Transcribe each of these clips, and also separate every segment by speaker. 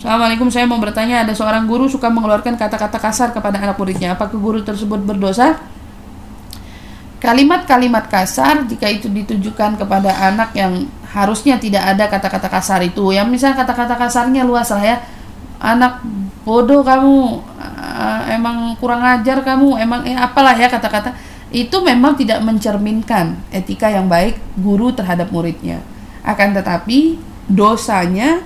Speaker 1: Assalamualaikum, saya mau bertanya, ada seorang guru suka mengeluarkan kata-kata kasar kepada anak muridnya. Apakah guru tersebut berdosa? Kalimat-kalimat kasar jika itu ditujukan kepada anak yang harusnya tidak ada kata-kata kasar itu. Yang misalnya kata-kata kasarnya luas lah ya. Anak bodoh kamu, uh, emang kurang ajar kamu, emang eh, apalah ya kata-kata itu memang tidak mencerminkan etika yang baik guru terhadap muridnya. Akan tetapi dosanya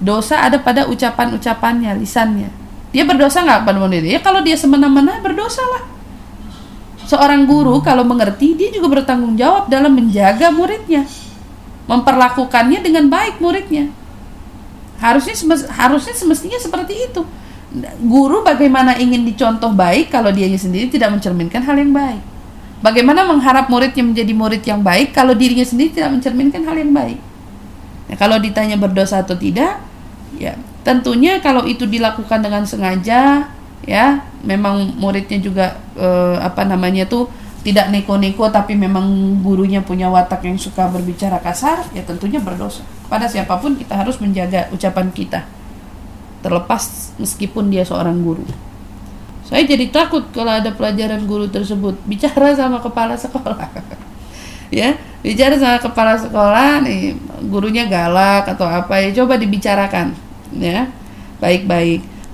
Speaker 1: dosa ada pada ucapan-ucapannya, lisannya. Dia berdosa nggak pada muridnya? Ya kalau dia semena-mena berdosa lah. Seorang guru kalau mengerti dia juga bertanggung jawab dalam menjaga muridnya, memperlakukannya dengan baik muridnya. Harusnya harusnya semestinya seperti itu. Guru bagaimana ingin dicontoh baik kalau dia sendiri tidak mencerminkan hal yang baik. Bagaimana mengharap muridnya menjadi murid yang baik kalau dirinya sendiri tidak mencerminkan hal yang baik. Nah, kalau ditanya berdosa atau tidak, ya tentunya kalau itu dilakukan dengan sengaja ya memang muridnya juga eh, apa namanya tuh tidak neko-neko tapi memang gurunya punya watak yang suka berbicara kasar ya tentunya berdosa. Pada siapa pun kita harus menjaga ucapan kita. Terlepas meskipun dia seorang guru. Saya jadi takut kalau ada pelajaran guru tersebut. Bicara sama kepala sekolah. Ya bicara sama kepala sekolah nih gurunya galak atau apa ya coba dibicarakan ya. Baik-baik